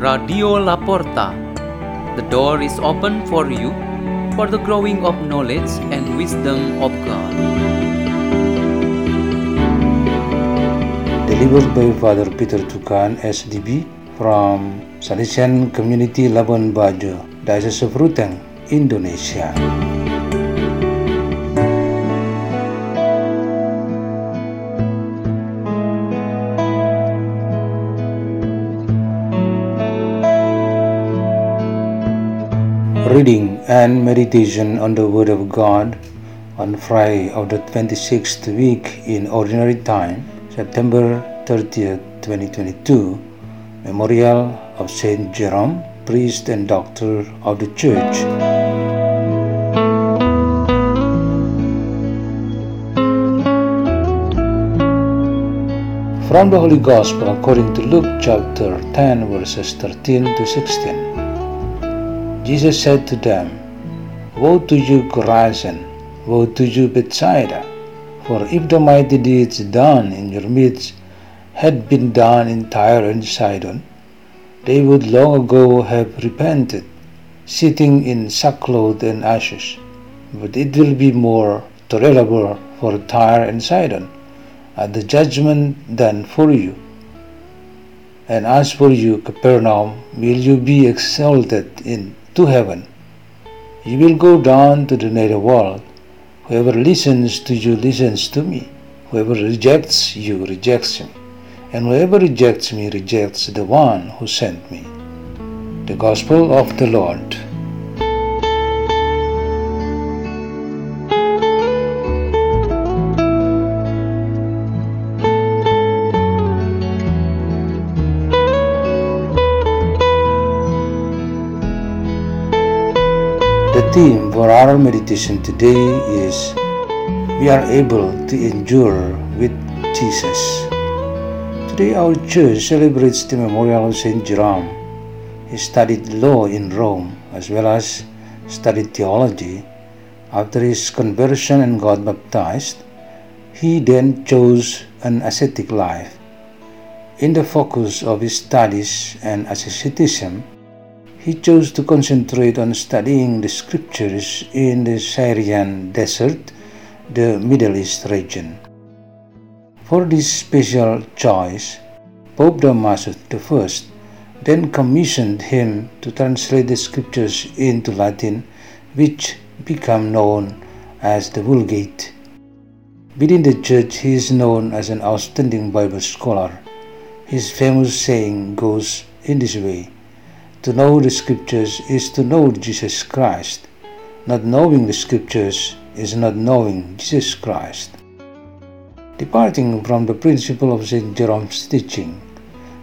Radio Laporta. The door is open for you for the growing of knowledge and wisdom of God. Delivered by Father Peter Tukan, SDB, from Salesian Community Labuan Bajo, Diocese of Ruteng, Indonesia. Reading and meditation on the Word of God on Friday of the 26th week in Ordinary Time, September 30th, 2022, Memorial of Saint Jerome, priest and doctor of the Church. From the Holy Gospel according to Luke chapter 10, verses 13 to 16. Jesus said to them, Woe to you, Chorazin! Woe to you, Bethsaida! For if the mighty deeds done in your midst had been done in Tyre and Sidon, they would long ago have repented, sitting in sackcloth and ashes. But it will be more tolerable for Tyre and Sidon at the judgment than for you. And as for you, Capernaum, will you be exalted into heaven? You will go down to the nether world. Whoever listens to you listens to me. Whoever rejects you rejects me. And whoever rejects me rejects the one who sent me. The Gospel of the Lord. The theme for our meditation today is We are able to endure with Jesus. Today, our church celebrates the memorial of Saint Jerome. He studied law in Rome as well as studied theology. After his conversion and got baptized, he then chose an ascetic life. In the focus of his studies and asceticism, he chose to concentrate on studying the scriptures in the Syrian desert, the Middle East region. For this special choice, Pope Damasus I then commissioned him to translate the scriptures into Latin, which became known as the Vulgate. Within the church, he is known as an outstanding Bible scholar. His famous saying goes in this way To know the scriptures is to know Jesus Christ. Not knowing the scriptures is not knowing Jesus Christ. Departing from the principle of St. Jerome's teaching,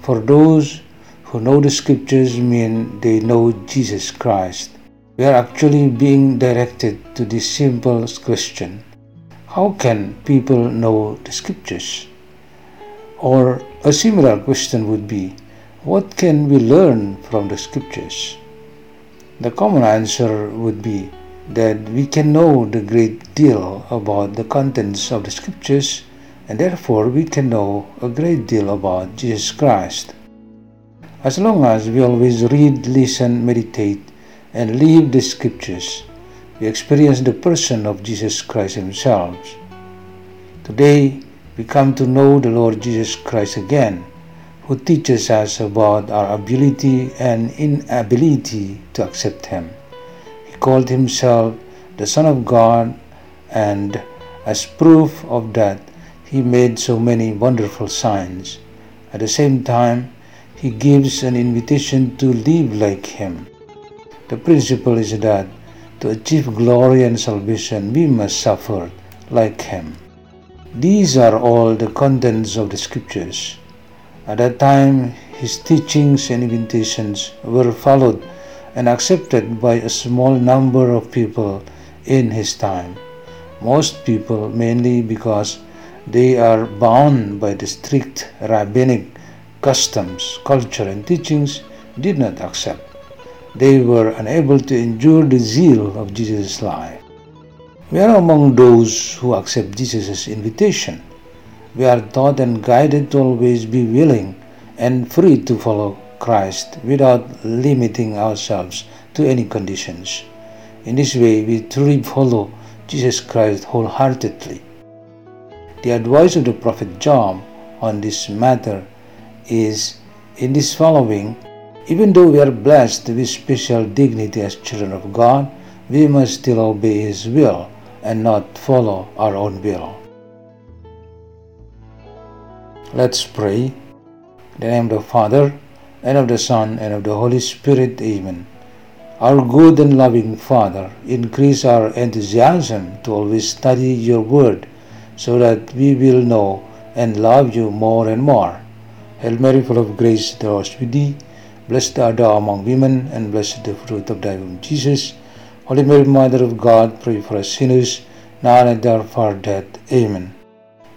for those who know the scriptures mean they know Jesus Christ. We are actually being directed to this simple question How can people know the scriptures? Or a similar question would be What can we learn from the scriptures? The common answer would be that we can know the great deal about the contents of the scriptures and therefore we can know a great deal about Jesus Christ. As long as we always read, listen, meditate, and live the scriptures, we experience the person of Jesus Christ Himself. Today, we come to know the Lord Jesus Christ again, who teaches us about our ability and inability to accept Him. He called Himself the Son of God, and as proof of that, He made so many wonderful signs. At the same time, He gives an invitation to live like Him. The principle is that to achieve glory and salvation, we must suffer like Him. These are all the contents of the scriptures. At that time, his teachings and invitations were followed and accepted by a small number of people in his time. Most people, mainly because they are bound by the strict rabbinic customs, culture, and teachings, did not accept. They were unable to endure the zeal of Jesus' life. We are among those who accept Jesus' invitation. We are taught and guided to always be willing and free to follow Christ without limiting ourselves to any conditions. In this way, we truly follow Jesus Christ wholeheartedly. The advice of the prophet Job on this matter is in this following even though we are blessed with special dignity as children of God, we must still obey His will and not follow our own will. Let's pray. In the name of the Father, and of the Son, and of the Holy Spirit. Amen. Our good and loving Father, increase our enthusiasm to always study your word so that we will know and love you more and more. Hail Mary, full of grace, the Lord is with thee. Blessed art thou among women, and blessed the fruit of thy womb, Jesus. Holy Mary, Mother of God, pray for us sinners, now and at our hour death. Amen.